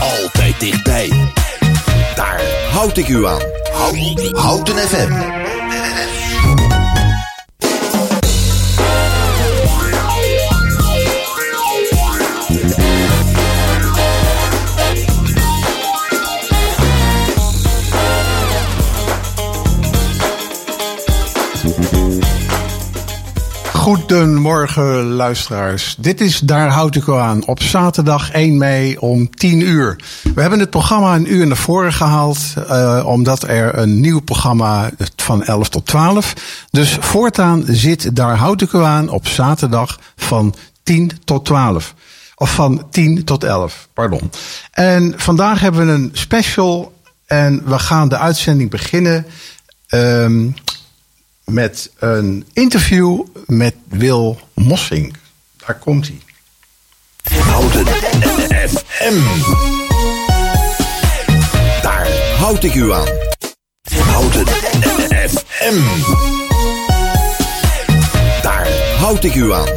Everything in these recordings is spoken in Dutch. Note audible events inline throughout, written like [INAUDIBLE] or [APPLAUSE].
Altijd dichtbij. Daar houd ik u aan. Houd, Houten FM. Goedemorgen luisteraars. Dit is Daar houd ik u aan op zaterdag 1 mei om 10 uur. We hebben het programma een uur naar voren gehaald, uh, omdat er een nieuw programma van 11 tot 12. Dus voortaan zit Daar houd ik u aan op zaterdag van 10 tot 12. Of van 10 tot 11, pardon. En vandaag hebben we een special en we gaan de uitzending beginnen. Um, met een interview met Wil Mossing. Daar komt hij. Houden FM. Daar houd ik u aan. Houden FM. Daar houd ik u aan.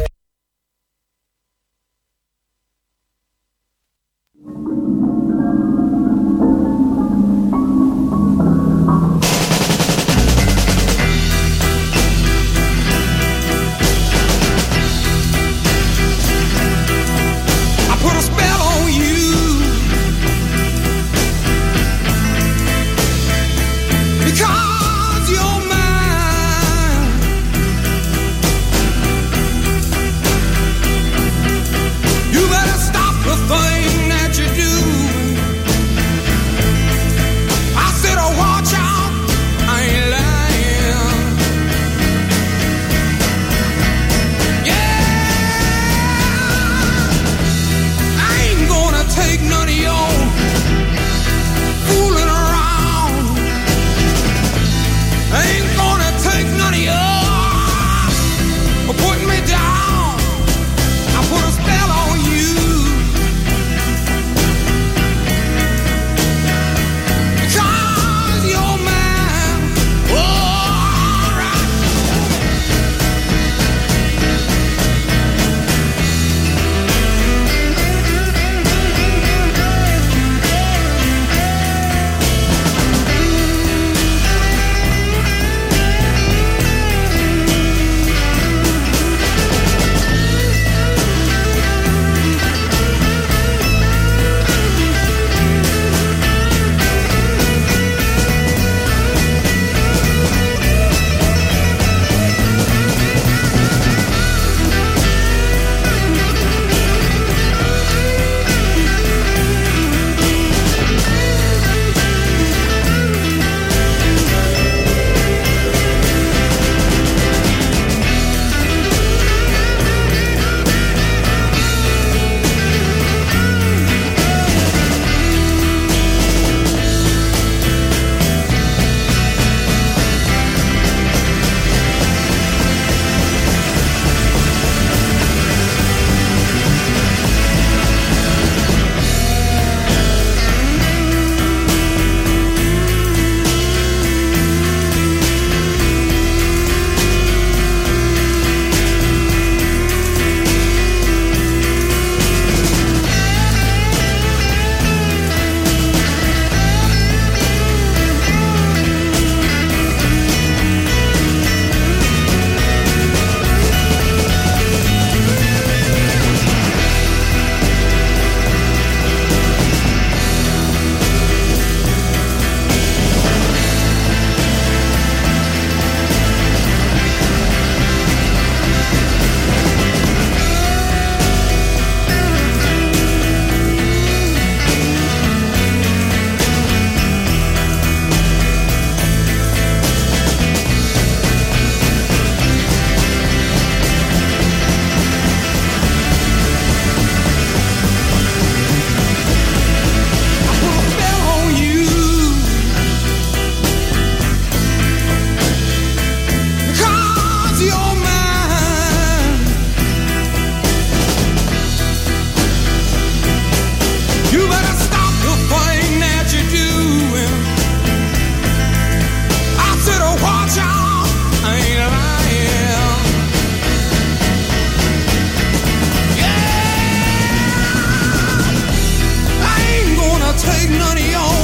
take none of your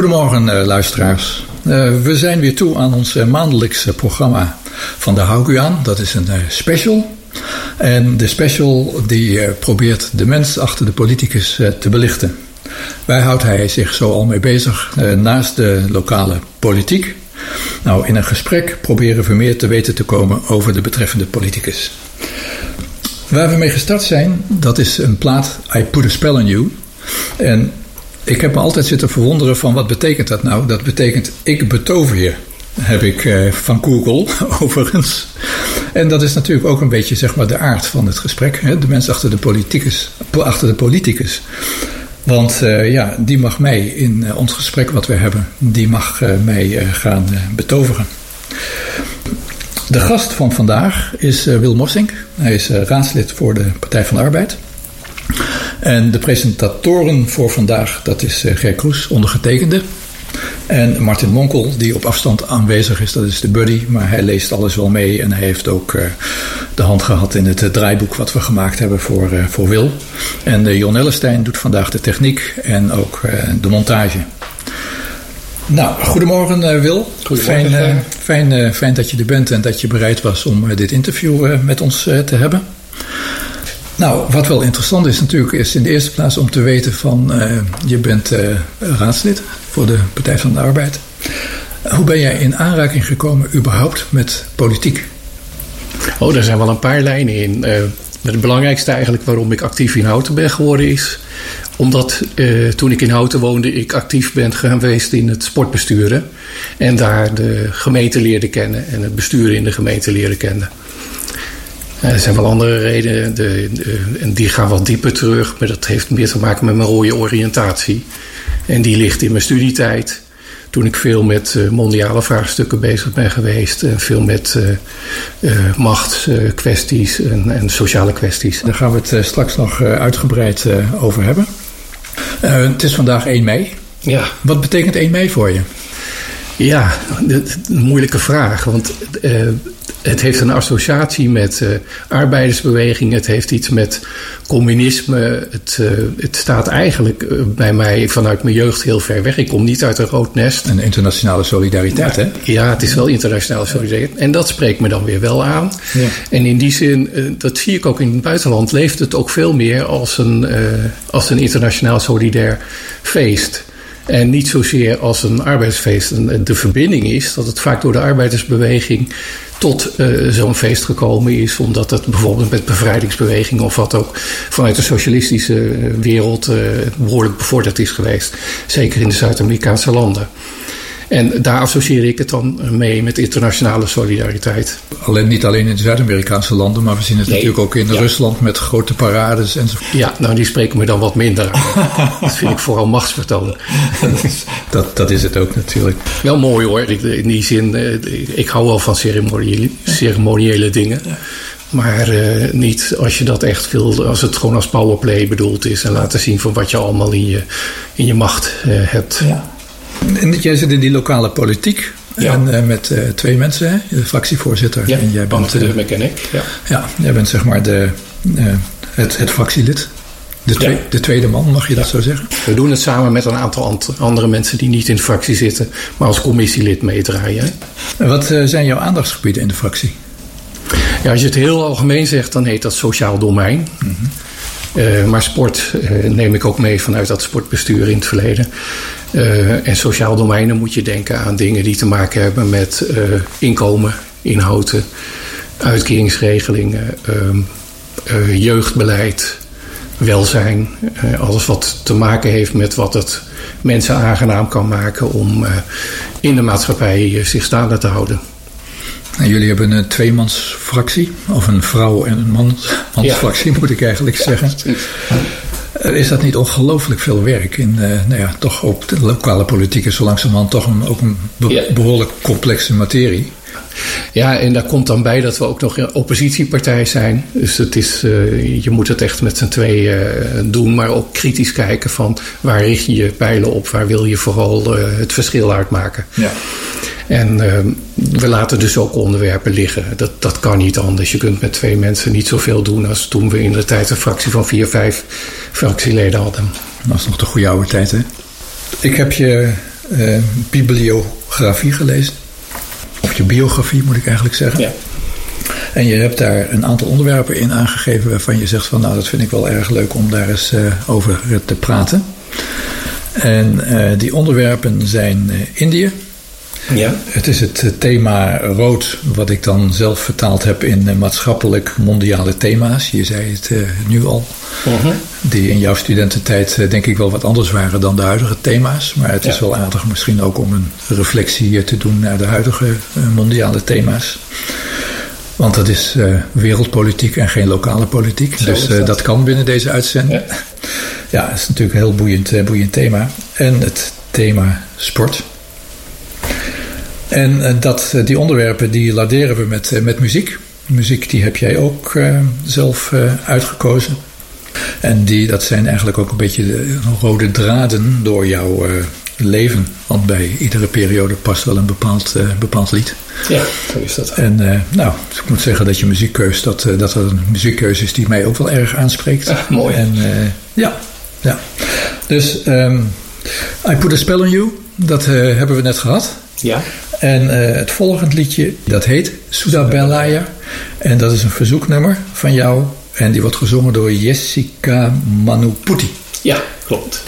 Goedemorgen luisteraars. we zijn weer toe aan ons maandelijkse programma van de Hou aan. Dat is een special. En de special die probeert de mens achter de politicus te belichten. Waar houdt hij zich zo al mee bezig naast de lokale politiek? Nou, in een gesprek proberen we meer te weten te komen over de betreffende politicus. Waar we mee gestart zijn, dat is een plaat I Put a Spell on You. En ik heb me altijd zitten verwonderen van wat betekent dat nou? Dat betekent ik betover je, heb ik eh, van Google [LAUGHS] overigens. En dat is natuurlijk ook een beetje zeg maar de aard van het gesprek. Hè? De mens achter de politicus. Achter de politicus. Want uh, ja, die mag mij in uh, ons gesprek wat we hebben, die mag mij gaan betoveren. De gast van vandaag is Wil Mossink. Hij is raadslid voor de Partij van de Arbeid. En de presentatoren voor vandaag, dat is Ger Kroes, ondergetekende. En Martin Monkel, die op afstand aanwezig is, dat is de buddy. Maar hij leest alles wel mee en hij heeft ook uh, de hand gehad in het uh, draaiboek wat we gemaakt hebben voor, uh, voor Wil. En Jon Ellestein doet vandaag de techniek en ook de montage. Nou, goedemorgen Wil. Goedemorgen. Fijn, fijn, fijn dat je er bent en dat je bereid was om dit interview met ons te hebben. Nou, wat wel interessant is natuurlijk, is in de eerste plaats om te weten van uh, je bent uh, raadslid voor de Partij van de Arbeid. Hoe ben jij in aanraking gekomen überhaupt met politiek? Oh, daar zijn wel een paar lijnen in. Uh, het belangrijkste eigenlijk waarom ik actief in Houten ben geworden is... omdat toen ik in Houten woonde ik actief ben geweest in het sportbesturen. En daar de gemeente leerde kennen en het bestuur in de gemeente leerde kennen. Er zijn wel andere redenen, de, en die gaan wat dieper terug, maar dat heeft meer te maken met mijn rode oriëntatie. En die ligt in mijn studietijd. Toen ik veel met uh, mondiale vraagstukken bezig ben geweest. En veel met uh, uh, machtskwesties en, en, sociale kwesties. Daar gaan we het straks nog uitgebreid over hebben. het is vandaag 1 mei. Ja. Wat betekent 1 mei voor je? Ja, een moeilijke vraag. Want het heeft een associatie met uh, arbeidersbeweging. Het heeft iets met communisme. Het, uh, het staat eigenlijk uh, bij mij vanuit mijn jeugd heel ver weg. Ik kom niet uit een rood nest. Een internationale solidariteit, hè? Ja, het is wel internationale solidariteit. En dat spreekt me dan weer wel aan. Ja. En in die zin, dat zie ik ook in het buitenland, leeft het ook veel meer als een, als een internationaal solidair feest. En niet zozeer als een arbeidsfeest. De verbinding is dat het vaak door de arbeidersbeweging tot uh, zo'n feest gekomen is. Omdat het bijvoorbeeld met bevrijdingsbewegingen of wat ook vanuit de socialistische eh, wereld uh, behoorlijk bevorderd is geweest. Zeker in de Zuid-Amerikaanse landen. En daar associeer ik het dan mee met internationale solidariteit. Alleen, niet alleen in de Zuid-Amerikaanse landen, maar we zien het nee. natuurlijk ook in ja. Rusland met grote parades enzovoort. Ja, nou die spreken me dan wat minder aan. [LAUGHS] dat vind ik vooral machtsvertoon. dat, dat is het ook natuurlijk. Wel mooi hoor, in die zin, ik hou wel van ceremoniële, ceremoniële dingen. Maar uh, niet als je dat echt wil, als het gewoon als powerplay bedoeld is. En laten zien van wat je allemaal in je, in je macht uh, hebt. Ja. Jij zit in die lokale politiek. Ja. En uh, met uh, twee mensen, hè? de fractievoorzitter. Ja, en jij bent, uh, mechanic. Ja. ja, jij bent zeg maar de, het, het fractielid. De, twee, ja. de tweede man, mag je dat zo zeggen? We doen het samen met een aantal andere mensen die niet in de fractie zitten, maar als commissielid meedraaien. En wat zijn jouw aandachtsgebieden in de fractie? Ja, als je het heel algemeen zegt, dan heet dat sociaal domein. Mm -hmm. Uh, maar sport uh, neem ik ook mee vanuit dat sportbestuur in het verleden. Uh, en sociaal domeinen moet je denken aan dingen die te maken hebben met inkomen, inhouden, uitkeringsregelingen, jeugdbeleid, welzijn. alles wat te maken heeft met wat het mensen aangenaam kan maken om in de maatschappij zich staande te houden. En jullie hebben een tweemansfractie, of een vrouw- en een man, mansfractie ja. moet ik eigenlijk zeggen. Ja, is dat niet ongelooflijk veel werk in, uh, nou ja, toch ook de lokale politiek is zo langzamerhand toch een, ook een be behoorlijk complexe materie. Ja, en daar komt dan bij dat we ook nog een oppositiepartij zijn. Dus het is, uh, je moet het echt met z'n tweeën uh, doen, maar ook kritisch kijken van waar richt je je pijlen op, waar wil je vooral uh, het verschil uitmaken. Ja. En we laten dus ook onderwerpen liggen. Dat, dat kan niet anders. Je kunt met twee mensen niet zoveel doen als toen we in de tijd een fractie van vier, vijf fractieleden hadden. Dat was nog de goede oude tijd, hè? Ik heb je uh, bibliografie gelezen. Je biografie moet ik eigenlijk zeggen. Ja. En je hebt daar een aantal onderwerpen in aangegeven waarvan je zegt van nou dat vind ik wel erg leuk om daar eens uh, over te praten. En uh, die onderwerpen zijn Indië. Ja. Het is het thema rood, wat ik dan zelf vertaald heb in maatschappelijk mondiale thema's. Je zei het uh, nu al. Uh -huh. Die in jouw studententijd uh, denk ik wel wat anders waren dan de huidige thema's. Maar het ja. is wel aardig misschien ook om een reflectie te doen naar de huidige mondiale thema's. Want dat is wereldpolitiek en geen lokale politiek. Zo dus dat. dat. kan binnen deze uitzending. Ja. ja, het is natuurlijk een heel boeiend, boeiend thema. En het thema sport. En uh, dat, uh, die onderwerpen die laderen we met, uh, met muziek. Muziek die heb jij ook zelf uitgekozen. En die, dat zijn eigenlijk ook een beetje de rode draden door jouw leven. Want bij iedere periode past wel een bepaald, bepaald lied. Ja, zo is dat. En nou, ik moet zeggen dat je muziekkeus, dat, dat een muziekkeuze is die mij ook wel erg aanspreekt. Ah, mooi. En ja, ja. Dus um, I Put a Spell on You, dat hebben we net gehad. Ja. En uh, het volgende liedje, dat heet Suda Belaya. En dat is een verzoeknummer van jou. En die wordt gezongen door Jessica Manuputi. Ja, klopt.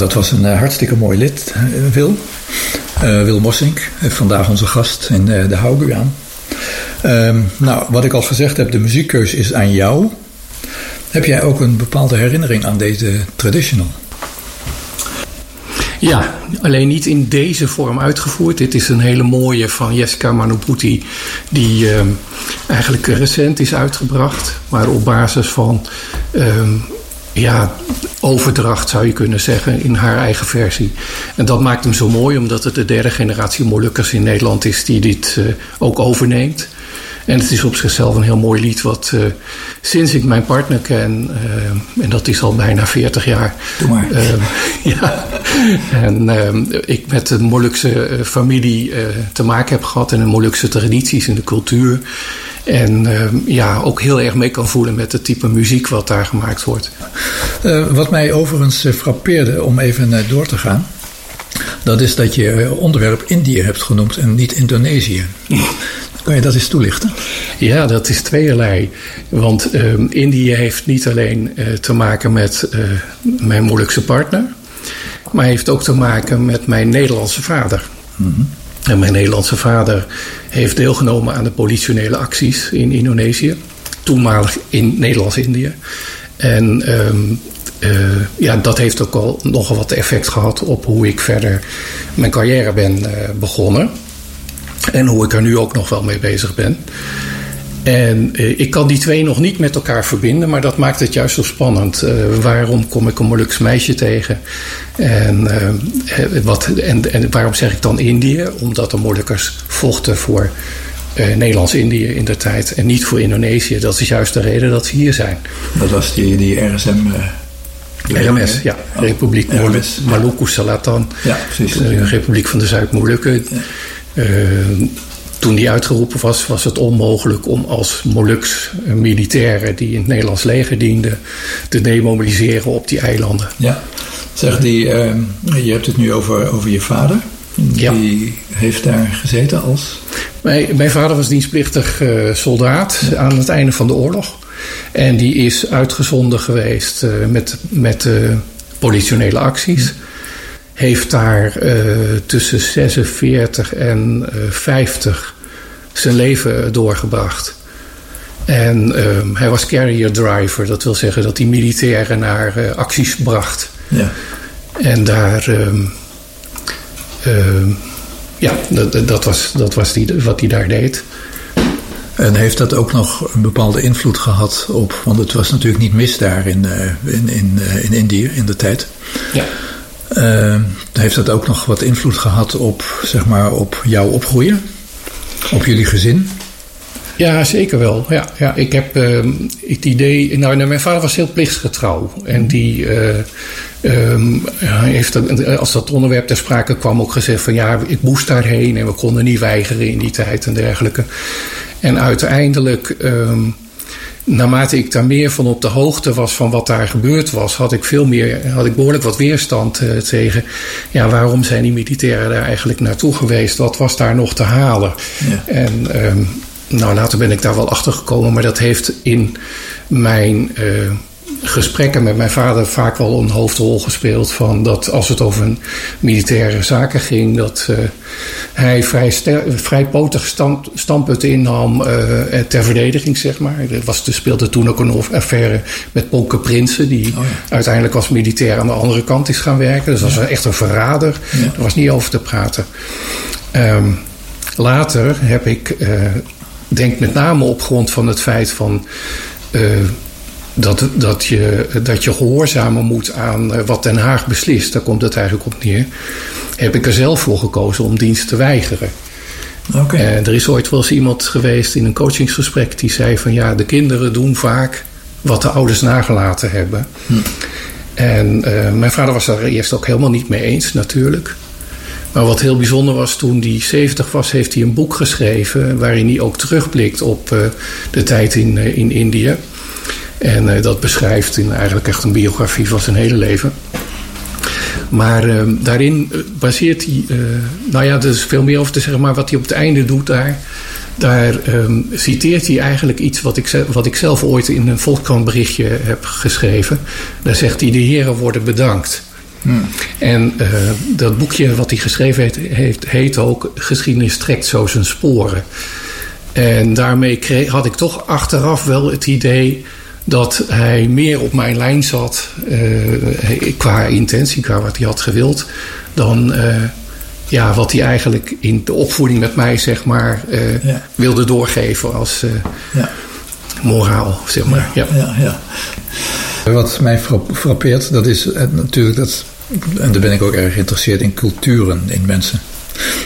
Dat was een uh, hartstikke mooi lid, uh, Wil. Uh, Wil Mossink, vandaag onze gast in de Houguaan. Um, nou, wat ik al gezegd heb, de muziekkeus is aan jou. Heb jij ook een bepaalde herinnering aan deze traditional? Ja, alleen niet in deze vorm uitgevoerd. Dit is een hele mooie van Jessica Manoputi, die ehm, eigenlijk recent is uitgebracht, maar op basis van ehm, ja, overdracht zou je kunnen zeggen in haar eigen versie. En dat maakt hem zo mooi, omdat het de derde generatie Molukkers in Nederland is die dit eh, ook overneemt. En het is op zichzelf een heel mooi lied wat eh, sinds ik mijn partner ken, eh, en dat is al bijna 40 jaar. Doe maar. [LAUGHS] ja, en ik met de Molukse familie te maken heb gehad en de Molukse tradities en de cultuur. En eh, ja, ook heel erg mee kan voelen met het type muziek wat daar gemaakt wordt. Eh, wat mij overigens eh, frappeerde, om even door te gaan, dat is dat je eh, onderwerp Indië hebt genoemd en niet Indonesië. [LAUGHS] Kan je dat eens toelichten? Ja, dat is tweeërlei. Want ehm, Indië heeft niet alleen te maken met mijn Molukse partner, maar heeft ook te maken met mijn Nederlandse vader. En mijn Nederlandse vader heeft deelgenomen aan de politionele acties in Indonesië, toenmalig in Nederlands-Indië. En ehm, eh, ja, dat heeft ook al nogal wat effect gehad op hoe ik verder mijn carrière ben eh, begonnen. En hoe ik er nu ook nog wel mee bezig ben. En eh, ik kan die twee nog niet met elkaar verbinden, maar dat maakt het juist zo spannend. Eh, waarom kom ik een Moluks meisje tegen? En, eh, wat, en, en waarom zeg ik dan Indië? Omdat de Molukkers vochten voor Nederlands-Indië in de tijd en niet voor Indonesië. Dat is juist de reden dat ze hier zijn. Dat was die, die RSM. RMS, ja. Oh, Republiek. Maluku Selatan. Ja, precies. De Republiek van de Zuid-Molukken. Toen die uitgeroepen was, was het onmogelijk om als Moluks militairen die in het Nederlands leger dienden te demobiliseren op die eilanden. Ja. Zeg, die, eh, je hebt het nu over, over je vader. Ja. Die heeft daar gezeten als. Mijn, mijn vader was dienstplichtig eh, soldaat aan het einde van de oorlog. En die is uitgezonden geweest eh, met, met eh, politionele acties. Heeft daar eh, tussen 46 en eh, 50 zijn leven doorgebracht. En ehm, hij was carrier driver. Dat wil zeggen dat hij militairen naar eh, acties bracht. Ja. En daar. ehm, ehm, ja, dat, dat was, dat was die, wat hij daar deed. En heeft dat ook nog een bepaalde invloed gehad op. Want het was natuurlijk niet mis daar in, eh, in, in, eh, in Indië in de tijd. Ja. Eh, heeft dat ook nog wat invloed gehad op, zeg maar, op jouw opgroeien? Op jullie gezin? Ja, zeker wel. Ja, ja, ik heb ehm, het idee. Nou, nou, mijn vader was heel plichtsgetrouw. En die eh, ehm, heeft, als dat onderwerp ter sprake kwam, ook gezegd van ja, ik moest daarheen en we konden niet weigeren in die tijd en dergelijke. En uiteindelijk, ehm, naarmate ik daar meer van op de hoogte was van wat daar gebeurd was, had ik veel meer, had ik behoorlijk wat weerstand eh, tegen. Ja, waarom zijn die militairen daar eigenlijk naartoe geweest? Wat was daar nog te halen? Ja. En ehm, nou, later ben ik daar wel achter gekomen, maar dat heeft in mijn eh, gesprekken met mijn vader vaak wel een hoofdrol gespeeld. Van dat als het over een militaire zaken ging, dat eh, hij vrij, vrij potig stand, standpunt innam eh, ter verdediging, zeg maar. Er, was, er speelde toen ook een affaire met Polke Prinsen, die uiteindelijk als militair aan de andere kant is gaan werken. Dus dat was echt een verrader. Er was niet over te praten. Ehm, later heb ik, eh, denk met name op grond van het feit van. Eh, dat, dat, je, dat je gehoorzamen moet aan eh, wat Den Haag beslist, daar komt het eigenlijk op neer. Heb ik er zelf voor gekozen om dienst te weigeren. Oké. En er is ooit wel eens iemand geweest in een coachingsgesprek die zei van ja, de kinderen doen vaak wat de ouders nagelaten hebben. En eh, mijn vader was daar eerst ook helemaal niet mee eens natuurlijk. Maar wat heel bijzonder was, toen hij 70 was, heeft hij een boek geschreven waarin hij ook terugblikt op eh, de tijd in, eh, in Indië. En eh, dat beschrijft in eigenlijk echt een biografie van zijn hele leven. Maar eh, daarin eh, baseert hij, eh, nou ja, er is veel meer over te zeggen, maar wat hij op het einde doet daar, daar ehm, citeert hij eigenlijk iets wat ik, wat ik zelf ooit in een Volkskrant-berichtje heb geschreven. Daar zegt hij: De heren worden bedankt. En eh, dat boekje wat hij geschreven heeft, heeft, heet ook Geschiedenis trekt zo zijn sporen. En daarmee kreeg, had ik toch achteraf wel het idee dat hij meer op mijn lijn zat eh, qua intentie, qua wat hij had gewild, dan eh, ja, wat hij eigenlijk in de opvoeding met mij zeg maar eh, Ja. wilde doorgeven als eh, Ja. moraal, zeg maar. Ja. Ja, ja. Wat mij fra- frappeert, dat is natuurlijk dat, en daar ben ik ook erg geïnteresseerd in culturen in mensen.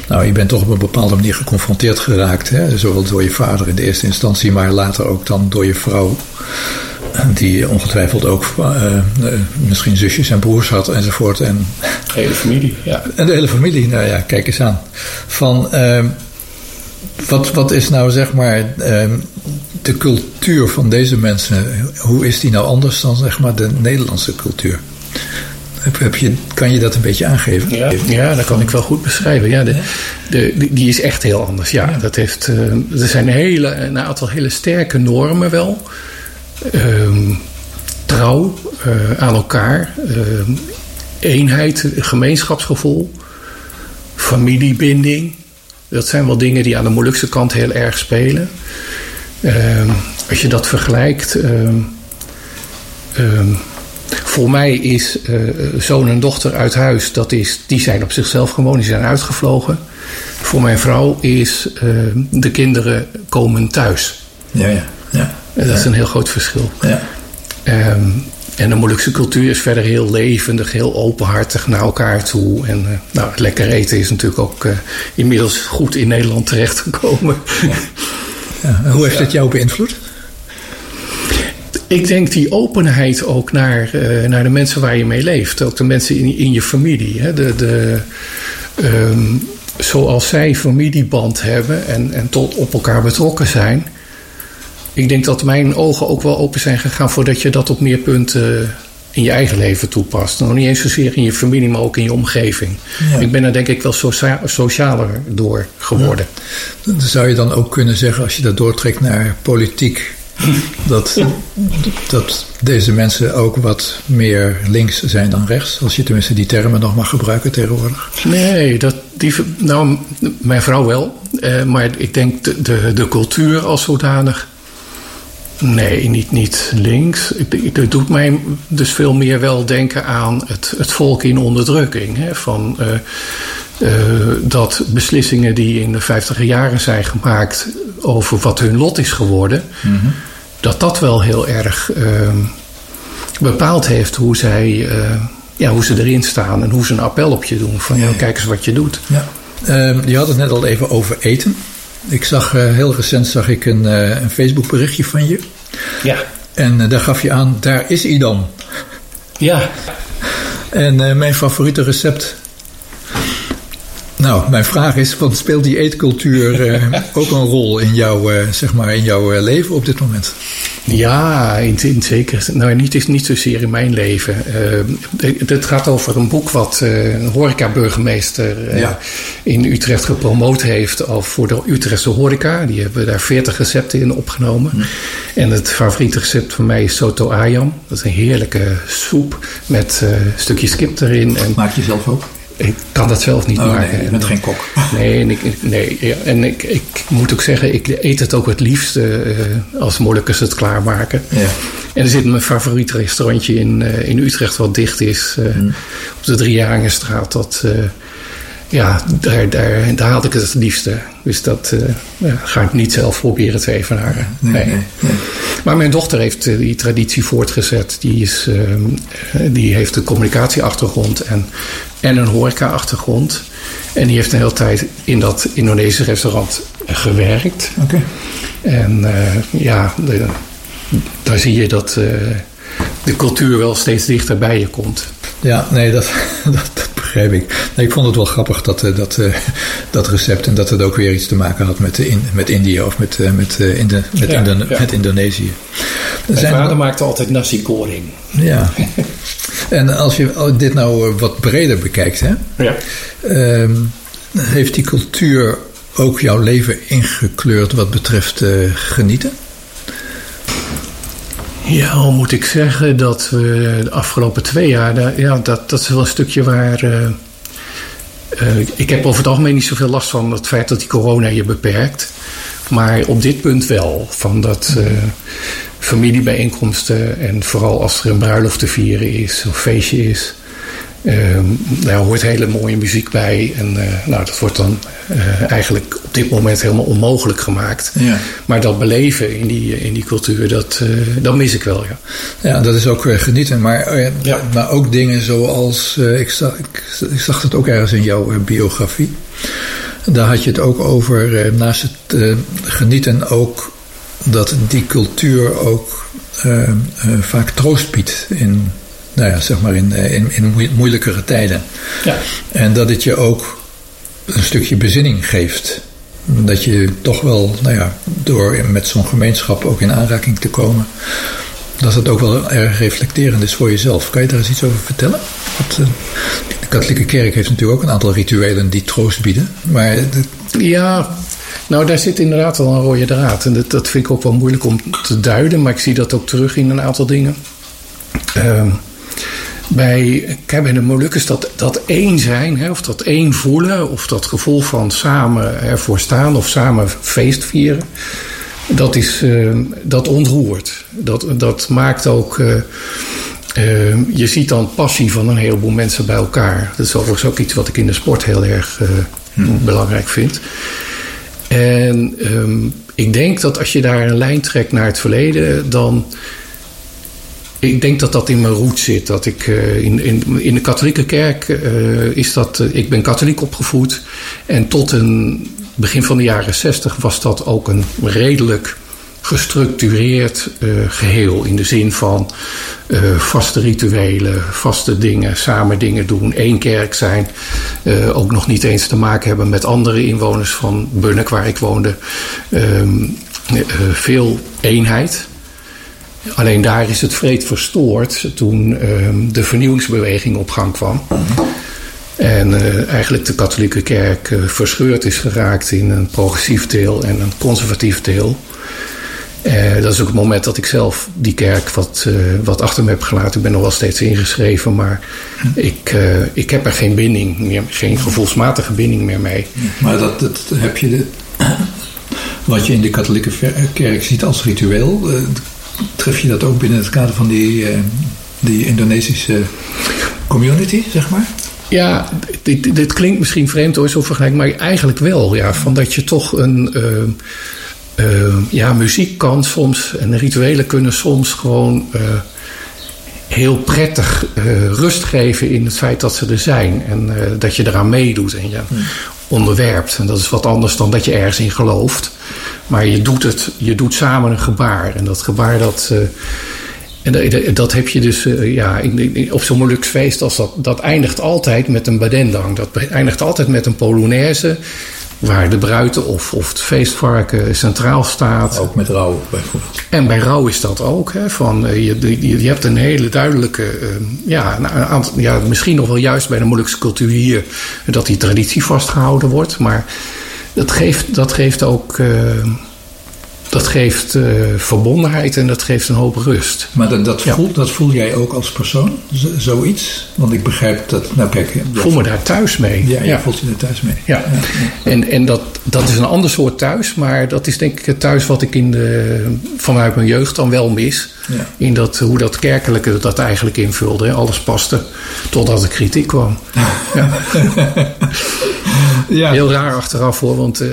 Nou, je bent toch op een bepaalde manier geconfronteerd geraakt, hè? zowel door je vader in de eerste instantie, maar later ook dan door je vrouw, die ongetwijfeld ook eh, eh, misschien zusjes en broers had enzovoort. En Hele familie, ja. en de hele familie, nou ja, kijk eens aan. Van, ehm, wat, wat is nou zeg maar ehm, de cultuur van deze mensen? Hoe is die nou anders dan zeg maar de Nederlandse cultuur? Heb, heb je, kan je dat een beetje aangeven? Ja, ja, dat kan ik wel goed beschrijven. Ja, de, de, die- is echt heel anders. Ja, Dat heeft, eh, er zijn hele, een aantal hele sterke normen wel. Ehm, trouw eh, aan elkaar. ehm, eenheid, gemeenschapsgevoel. Familiebinding. Dat zijn wel dingen die aan de Molukse kant heel erg spelen. Ehm, als je dat vergelijkt... voor mij is eh, zoon en dochter uit huis, dat is, die zijn op zichzelf gewoon, die zijn uitgevlogen. Voor mijn vrouw is eh, de kinderen komen thuis. Ja, ja. ja. En dat is een heel groot verschil. ja. Ehm, en de Molukse cultuur is verder heel levendig, heel openhartig naar elkaar toe. En eh, nou, het lekker eten is natuurlijk ook inmiddels goed in Nederland terechtgekomen. Ja. En Hoe heeft het jou beïnvloed? Ik denk die openheid ook naar, eh, naar de mensen waar je mee leeft. Ook de mensen in, in je familie. Hè? De, de, ehm, zoals zij familieband hebben en, en tot op elkaar betrokken zijn. Ik denk dat mijn ogen ook wel open zijn gegaan voordat je dat op meer punten in je eigen leven toepast. Nog niet eens zozeer in je familie, maar ook in je omgeving. Ja. Ik ben er denk ik wel socia- socialer door geworden. Dan Zou je dan ook kunnen zeggen, als je dat doortrekt naar politiek, [LAUGHS] dat, dat deze mensen ook wat meer links zijn dan rechts? Als je tenminste die termen nog mag gebruiken tegenwoordig. Nee, dat, die, nou, mijn vrouw wel. Eh, maar ik denk de, de, de cultuur als zodanig. Nee, niet, niet links. Het doet mij dus veel meer wel denken aan het, het volk in onderdrukking. Hè? Van, eh, eh, dat beslissingen die in de vijftiger jaren zijn gemaakt over wat hun lot is geworden, dat dat wel heel erg ehm, bepaald heeft hoe zij, eh, ja, hoe ze erin staan en hoe ze een appel op je doen. Van ja, kijk eens wat je doet. Ja. Ehm, je had het net al even over eten. Ik zag eh, heel recent zag ik een, eh, een Facebook berichtje van je. Ja. En daar gaf je aan, daar is Idam. Ja. En mijn favoriete recept. Nou, mijn vraag is: wat speelt die eetcultuur eh, [LAUGHS] ook een rol in jouw, eh, zeg maar in jouw eh, leven op dit moment? Ja, in, in zeker. Nou, niet, niet zozeer in mijn leven. Het- gaat over een boek wat een horeca-burgemeester Ja. in Utrecht gepromoot heeft al voor de Utrechtse horeca. Die hebben daar 40 recepten in opgenomen. En het favoriete recept van mij is soto ayam. Dat is een heerlijke soep met stukjes kip erin. En Maak je zelf ook? Ik kan dat zelf niet Oh, maken. nee, je bent geen kok. [LAUGHS] Nee, en ik, nee, ja, en ik, ik moet ook zeggen, ik eet het ook het liefste eh, als Molukkers het klaarmaken. Ja. En er zit mijn favoriet restaurantje in, eh, in Utrecht wat dicht is. eh, Hmm. Op de Driejarenstraat. Dat, ja, daar, daar, daar haal ik het het liefste. Dus dat eh, ja, ga ik niet zelf proberen te evenaren. Nee, nee, nee. Maar mijn dochter heeft eh, die traditie voortgezet. Die, is, eh, die heeft een communicatieachtergrond en, en een horeca-achtergrond. En die heeft een hele tijd in dat Indonesische restaurant gewerkt. Oké. En ja, de- daar zie je dat de cultuur wel steeds dichter bij je komt. Ja, nee, dat, [LAUGHS] dat, dat begrijp ik. Nee, ik vond het wel grappig dat, eh, dat, eh, dat recept en dat het ook weer iets te maken had met, de in, met India of met, eh, met, eh, met, Ja, Indo- ja. met Indonesië. Mijn zijn- vader maakte altijd nasi goreng. Ja. [LAUGHS] En als je dit nou eh, wat breder bekijkt, hè, Ja. ehm, heeft die cultuur ook jouw leven ingekleurd wat betreft eh, genieten? Ja, moet ik zeggen dat we de afgelopen twee jaar, ja, dat, dat is wel een stukje waar. eh, eh, ik heb over het algemeen niet zoveel last van het feit dat die corona je beperkt. Maar op dit punt wel. Van dat eh, familiebijeenkomsten en vooral als er een bruiloft te vieren is of feestje is. Ehm, daar hoort hele mooie muziek bij. En eh, nou, dat wordt dan eh, eigenlijk op dit moment helemaal onmogelijk gemaakt. Ja. Maar dat beleven in die, in die cultuur, dat, eh, dat mis ik wel. Ja. Ja, dat is ook genieten. Maar, eh, Ja. maar ook dingen zoals. eh, ik, zag, ik, ik zag het ook ergens in jouw eh, biografie. Daar had je het ook over. eh, naast het eh, genieten ook. dat die cultuur ook eh, eh, vaak troost biedt. In, nou ja, zeg maar in, eh, in, in moe- moeilijkere tijden. Ja. En dat het je ook een stukje bezinning geeft. Dat je toch wel, nou ja, door met zo'n gemeenschap ook in aanraking te komen, dat het ook wel erg reflecterend is voor jezelf. Kan je daar eens iets over vertellen? Want, eh, de katholieke kerk heeft natuurlijk ook een aantal rituelen die troost bieden. Maar de- Ja, nou daar zit inderdaad wel een rode draad. En dat, dat vind ik ook wel moeilijk om te duiden, maar ik zie dat ook terug in een aantal dingen. Ehm, bij, bij de Molukkers dat, dat één zijn, hè, of dat één voelen, of dat gevoel van samen ervoor staan of samen feest vieren, dat, is, ehm, dat ontroert. Dat, dat maakt ook. eh, ehm, je ziet dan passie van een heleboel mensen bij elkaar. Dat is overigens ook iets wat ik in de sport heel erg eh, belangrijk vind. En ehm, ik denk dat als je daar een lijn trekt naar het verleden, dan. Ik denk dat dat in mijn roet zit. Dat ik eh, in, in, in de katholieke kerk eh, is dat. eh, ik ben katholiek opgevoed. En tot een begin van de jaren zestig was dat ook een redelijk gestructureerd eh, geheel. In de zin van vaste rituelen, vaste dingen, samen dingen doen, één kerk zijn. Ook nog niet eens te maken hebben met andere inwoners van Bunnik, waar ik woonde. Ehm, eh, veel eenheid. Alleen daar is het vreed verstoord toen ehm, de vernieuwingsbeweging op gang kwam. En eh, eigenlijk de katholieke kerk eh, verscheurd is geraakt in een progressief deel en een conservatief deel. Eh, dat is ook het moment dat ik zelf die kerk wat, wat achter me heb gelaten. Ik ben nog wel steeds ingeschreven, maar ik, ik heb er geen binding meer, geen gevoelsmatige binding meer mee. Maar dat, dat heb je de, [CLEARS THROAT] wat je in de katholieke kerk ziet als ritueel, tref je dat ook binnen het kader van die, eh, die Indonesische community, zeg maar? Ja, dit, dit klinkt misschien vreemd hoor, zo vergelijk, maar eigenlijk wel. Ja, van dat je toch een. ehm, ehm, ja, muziek kan soms en rituelen kunnen soms gewoon eh, heel prettig eh, rust geven in het feit dat ze er zijn. En eh, dat je eraan meedoet en je onderwerpt. En dat is wat anders dan dat je ergens in gelooft. Maar je doet het, je doet samen een gebaar. En dat gebaar dat. eh, en dat, heb je dus eh, ja, in- in- op zo'n Molukse feest. Als dat, dat eindigt altijd met een badendang. Dat eindigt altijd met een polonaise. Waar de bruid of, of het feestvarken centraal staat. Ook met rouw bijvoorbeeld. En bij rouw is dat ook. Hè, van, eh, je, je, je hebt een hele duidelijke. ja, een aantal, ja, misschien nog wel juist bij de Molukse cultuur hier. dat die traditie vastgehouden wordt. Maar dat geeft, dat geeft ook. Eh, dat geeft eh, verbondenheid en dat geeft een hoop rust. Maar dat, dat, Ja. voel, dat voel jij ook als persoon, z- zoiets? Want ik begrijp dat, nou kijk... Ik voel me daar thuis mee. Ja, voelt je er thuis mee. Ja, en, en dat, dat is een ander soort thuis, maar dat is denk ik het thuis wat ik in de, vanuit mijn jeugd dan wel mis. Ja. In dat, hoe dat kerkelijke dat eigenlijk invulde. hè. Alles paste totdat er kritiek kwam. Ja. [LAUGHS] Ja. Heel raar achteraf hoor, want eh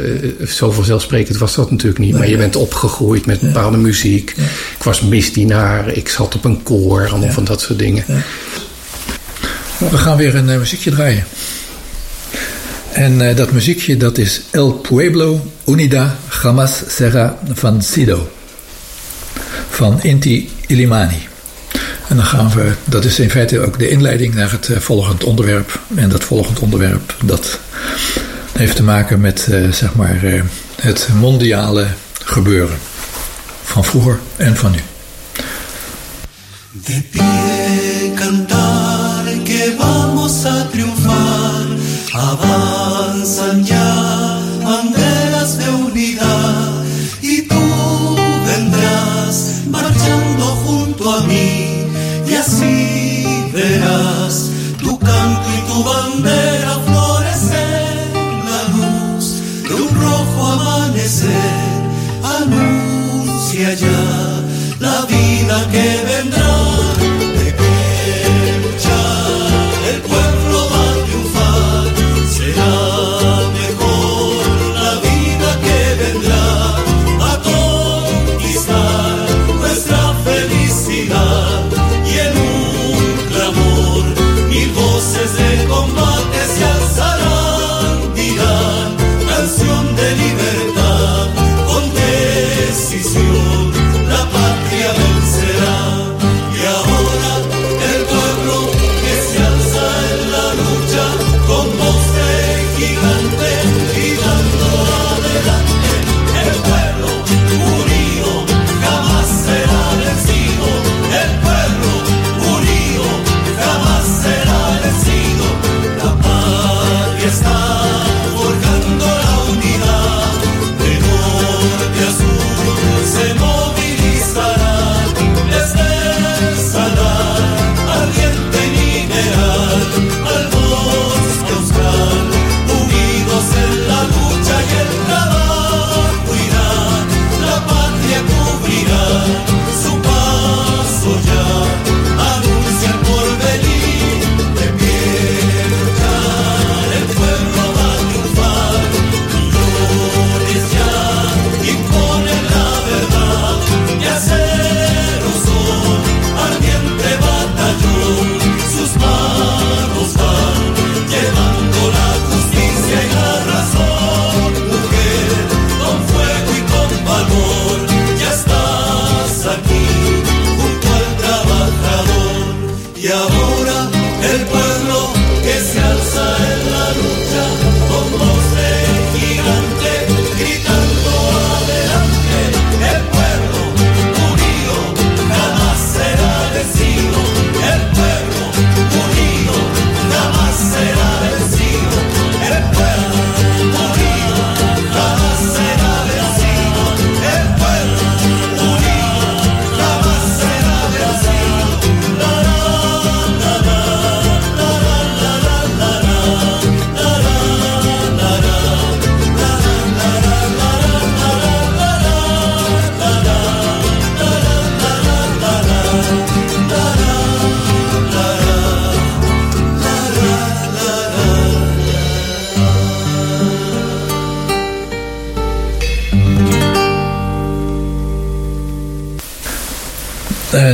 zo vanzelfsprekend was dat natuurlijk niet. Maar je bent opgegroeid met bepaalde muziek. Ik was misdienaar, ik zat op een koor, allemaal van dat soort dingen. We gaan weer een eh, muziekje draaien. En eh, dat muziekje dat is El Pueblo Unida Jamás Serra Vencido. Van Inti Illimani. En dan gaan we, dat is in feite ook de inleiding naar het eh, volgend onderwerp. En dat volgend onderwerp dat heeft te maken met zeg maar, het mondiale gebeuren. Van vroeger en van nu. De pie cantar que vamos a triunfar,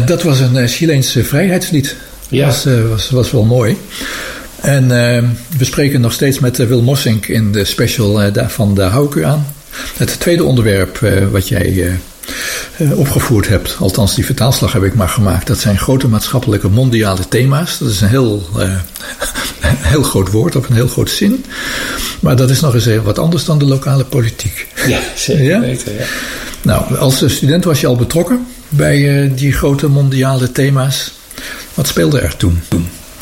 dat was een uh, Chileense vrijheidslied. Ja. Was, uh, was, was wel mooi. En uh, we spreken nog steeds met Wil Mossink in de special van de Hou ik u aan. Het tweede onderwerp wat jij opgevoerd hebt, althans die vertaalslag heb ik maar gemaakt, dat zijn grote maatschappelijke mondiale thema's. Dat is een heel, [LAUGHS] heel groot woord of een heel groot zin. Maar dat is nog eens heel wat anders dan de lokale politiek. Ja, zeker ja? weten. Ja. Nou, als student was je al betrokken bij uh, die grote mondiale thema's. Wat speelde er toen?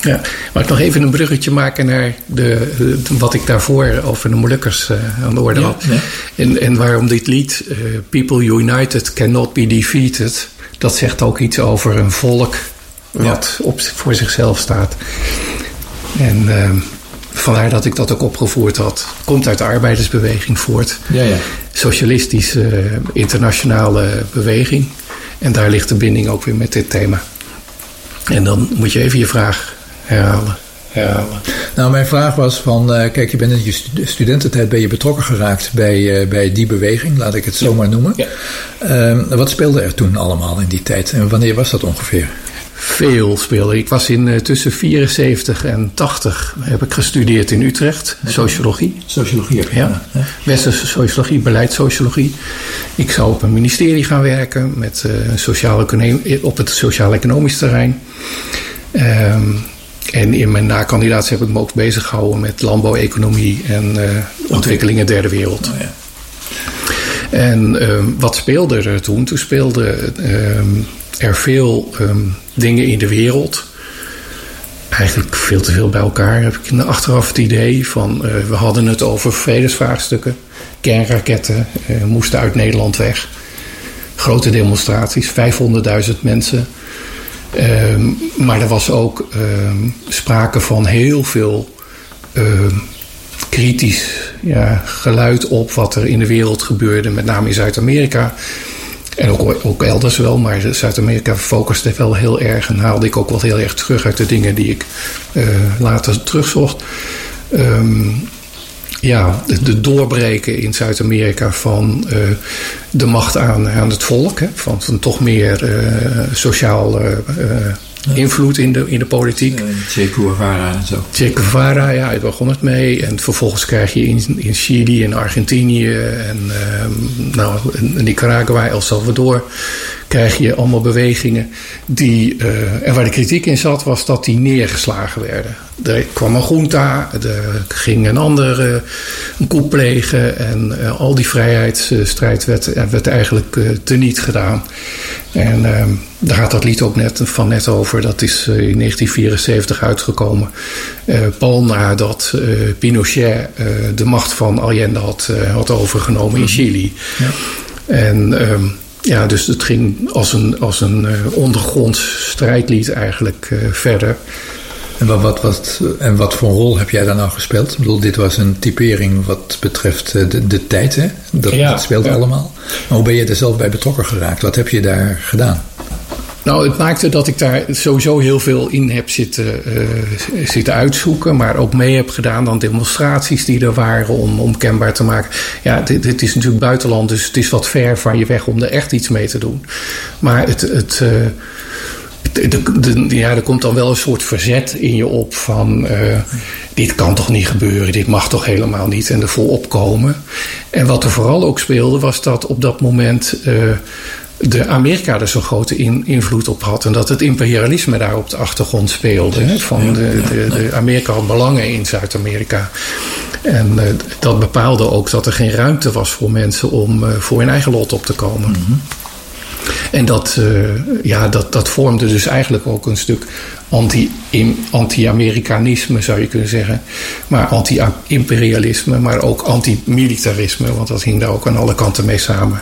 Ja, maar ik nog even een bruggetje maken naar de, de wat ik daarvoor over de Molukkers uh, aan de orde ja, had. ja. En, en waarom dit lied, uh, People United Cannot Be Defeated, dat zegt ook iets over een volk wat op, voor zichzelf staat. En vandaar dat ik dat ook opgevoerd had. Komt uit de arbeidersbeweging voort. Ja, ja. Socialistische internationale beweging. En daar ligt de binding ook weer met dit thema. En dan moet je even je vraag herhalen. herhalen. Nou, mijn vraag was van, uh, kijk, je bent in je studententijd ben je betrokken geraakt bij, uh, bij die beweging, laat ik het zo maar noemen. Ja. Uh, wat speelde er toen allemaal in die tijd en wanneer was dat ongeveer? Veel speelde. Ik was in uh, tussen 74 en 80 heb ik gestudeerd in Utrecht, sociologie. Sociologie heb je ja. ja. Westerse sociologie, beleidssociologie. Ik zou op een ministerie gaan werken met, uh, sociale, op het sociaal-economisch terrein. Um, en in mijn nakandidaat heb ik me ook bezig gehouden met landbouweconomie en uh, ontwikkelingen derde wereld. Oh, ja. En um, wat speelde er toen? Toen speelde um, er veel um, dingen in de wereld. Eigenlijk veel te veel bij elkaar. Heb ik achteraf het idee van uh, we hadden het over vredesvraagstukken. Kernraketten uh, moesten uit Nederland weg. Grote demonstraties, 500.000 mensen. Um, maar er was ook um, sprake van heel veel kritisch ja, geluid op wat er in de wereld gebeurde, met name in Zuid-Amerika. En ook, ook elders wel, maar Zuid-Amerika focuste wel heel erg en haalde ik ook wel heel erg terug uit de dingen die ik eh, later terugzocht. Ehm, ja, de, doorbreken in Zuid-Amerika van eh, de macht aan, aan het volk, hè, van, van toch meer eh, sociaal invloed in de, in de politiek. Che Guevara en zo. Che Guevara, ja, daar begon het mee. En vervolgens krijg je in, in Chili en Argentinië en ehm, nou, Nicaragua, El Salvador, krijg je allemaal bewegingen die, eh, en waar de kritiek in zat, was dat die neergeslagen werden. Er kwam een junta, er ging een ander een coup plegen en eh, al die vrijheidsstrijd werd, eh, werd eigenlijk teniet gedaan. En ehm, daar gaat dat lied ook net, van net over. Dat is in 1974 uitgekomen. Pal nadat Pinochet de macht van Allende had, had overgenomen in Chili. En ehm, ja, dus het ging als een, als een eh, ondergronds strijdlied eigenlijk eh, verder. En wat, wat, wat, en wat voor rol heb jij daar nou gespeeld? Ik bedoel, dit was een typering wat betreft eh, de, de tijd, hè? Dat, Ja, dat speelt ja. allemaal. Maar hoe ben je er zelf bij betrokken geraakt? Wat heb je daar gedaan? Nou, het maakte dat ik daar sowieso heel veel in heb zitten, eh, zitten uitzoeken. Maar ook mee heb gedaan aan demonstraties die er waren om, om kenbaar te maken. Ja, dit, is natuurlijk buitenland, dus het is wat ver van je weg om er echt iets mee te doen. Maar het. het eh, de, de- ja, er komt dan wel een soort verzet in je op van eh, dit kan toch niet gebeuren, dit mag toch helemaal niet en er vol opkomen. En wat er vooral ook speelde was dat op dat moment de Amerika er zo'n grote in- invloed op had en dat het imperialisme daar op de achtergrond speelde. hè, van de, de, de Amerika had belangen in Zuid-Amerika. En eh, dat bepaalde ook dat er geen ruimte was voor mensen om eh, voor hun eigen lot op te komen. En dat, eh, ja, dat, dat vormde dus eigenlijk ook een stuk anti- anti-Amerikanisme, zou je kunnen zeggen. Maar anti-imperialisme, maar ook anti-militarisme, want dat hing daar ook aan alle kanten mee samen.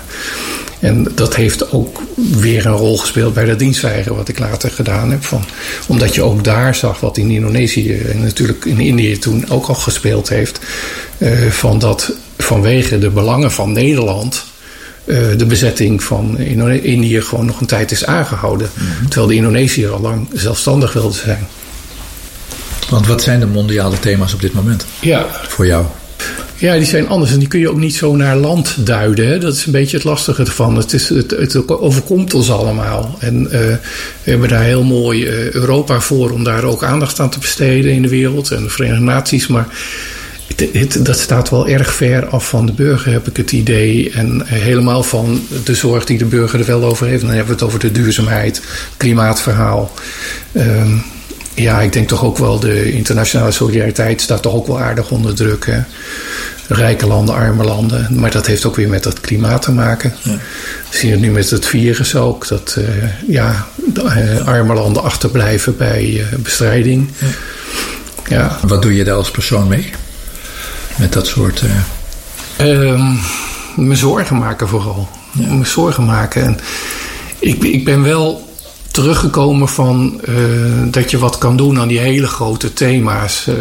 En dat heeft ook weer een rol gespeeld bij dat dienstweigeren, wat ik later gedaan heb. Van, omdat je ook daar zag wat in Indonesië en natuurlijk in Indië toen ook al gespeeld heeft. eh, van dat vanwege de belangen van Nederland eh, de bezetting van Indië gewoon nog een tijd is aangehouden. Terwijl de Indonesiërs al lang zelfstandig wilden zijn. Want wat zijn de mondiale thema's op dit moment Ja. voor jou? Ja, die zijn anders en die kun je ook niet zo naar land duiden. Hè? Dat is een beetje het lastige ervan. Het, is, het, het overkomt ons allemaal. En eh, we hebben daar heel mooi eh, Europa voor om daar ook aandacht aan te besteden in de wereld en de Verenigde Naties. Maar het, dat staat wel erg ver af van de burger, heb ik het idee. En eh, helemaal van de zorg die de burger er wel over heeft. Dan hebben we het over de duurzaamheid, klimaatverhaal. Ehm, ja, ik denk toch ook wel de internationale solidariteit staat toch ook wel aardig onder druk. Hè? Rijke landen, arme landen. Maar dat heeft ook weer met dat klimaat te maken. We zien het nu met het virus ook. Dat eh, ja, de, eh, arme landen achterblijven bij eh, bestrijding. Ja. Wat doe je daar als persoon mee? Met dat soort... eh, Ehm, me zorgen maken vooral. Me zorgen maken. En ik, ik ben wel teruggekomen van eh, dat je wat kan doen aan die hele grote thema's eh,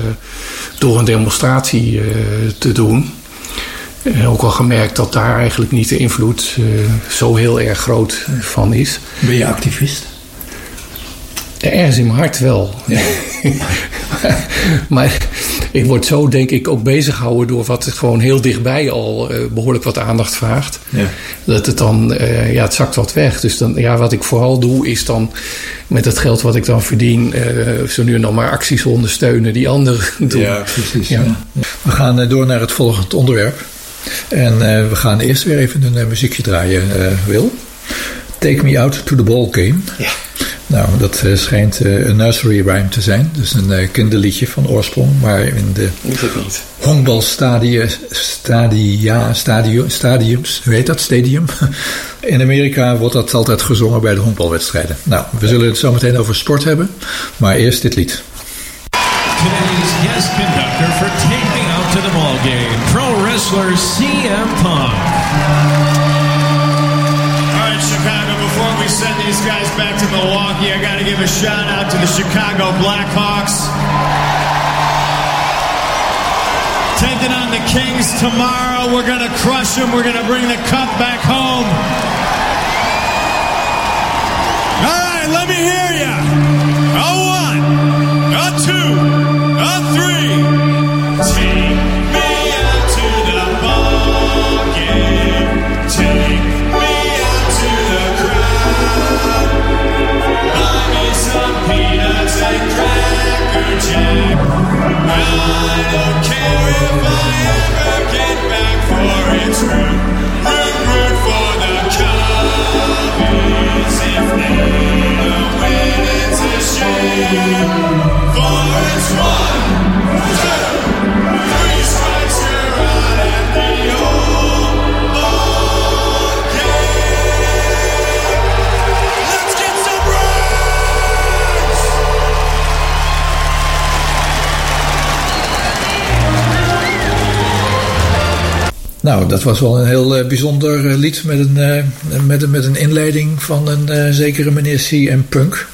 door een demonstratie eh, te doen. Ook al gemerkt dat daar eigenlijk niet de invloed zo heel erg groot van is. Ben je activist? Ergens in mijn hart wel. [LAUGHS] maar ik word zo denk ik ook bezig gehouden door wat gewoon heel dichtbij al eh, behoorlijk wat aandacht vraagt. Ja. Dat het dan, eh, ja, het zakt wat weg. Dus dan, ja, wat ik vooral doe is dan met het geld wat ik dan verdien, eh, zo nu en dan maar acties ondersteunen die anderen [LAUGHS] doen. precies. Ja. ja. We gaan door naar het volgende onderwerp. En eh, we gaan eerst weer even een muziekje draaien, eh, Wil. Take Me Out to the Ball Game. Ja. Nou, dat eh, schijnt eh, een nursery rhyme te zijn. Dus een eh, kinderliedje van oorsprong. Maar in de honkbalstadia, stadia, stadium, stadiums, hoe heet dat, stadium? In Amerika wordt dat altijd gezongen bij de honkbalwedstrijden. Nou, we zullen het zo meteen over sport hebben. Maar eerst dit lied. Today's guest conductor for Take Me Out to the Ball Game, pro wrestler CM Punk. Chicago, before we send these guys back to Milwaukee, I got to give a shout out to the Chicago Blackhawks. taking on the Kings tomorrow. We're going to crush them. We're going to bring the cup back home. All right, let me hear you. A one, a two, a three. Take me out to the ball game. For it's one, two, three strikes, you're out at the Nou, dat was wel een heel eh, bijzonder eh, lied met een, eh, met, met een inleiding van een zekere meneer CM Punk.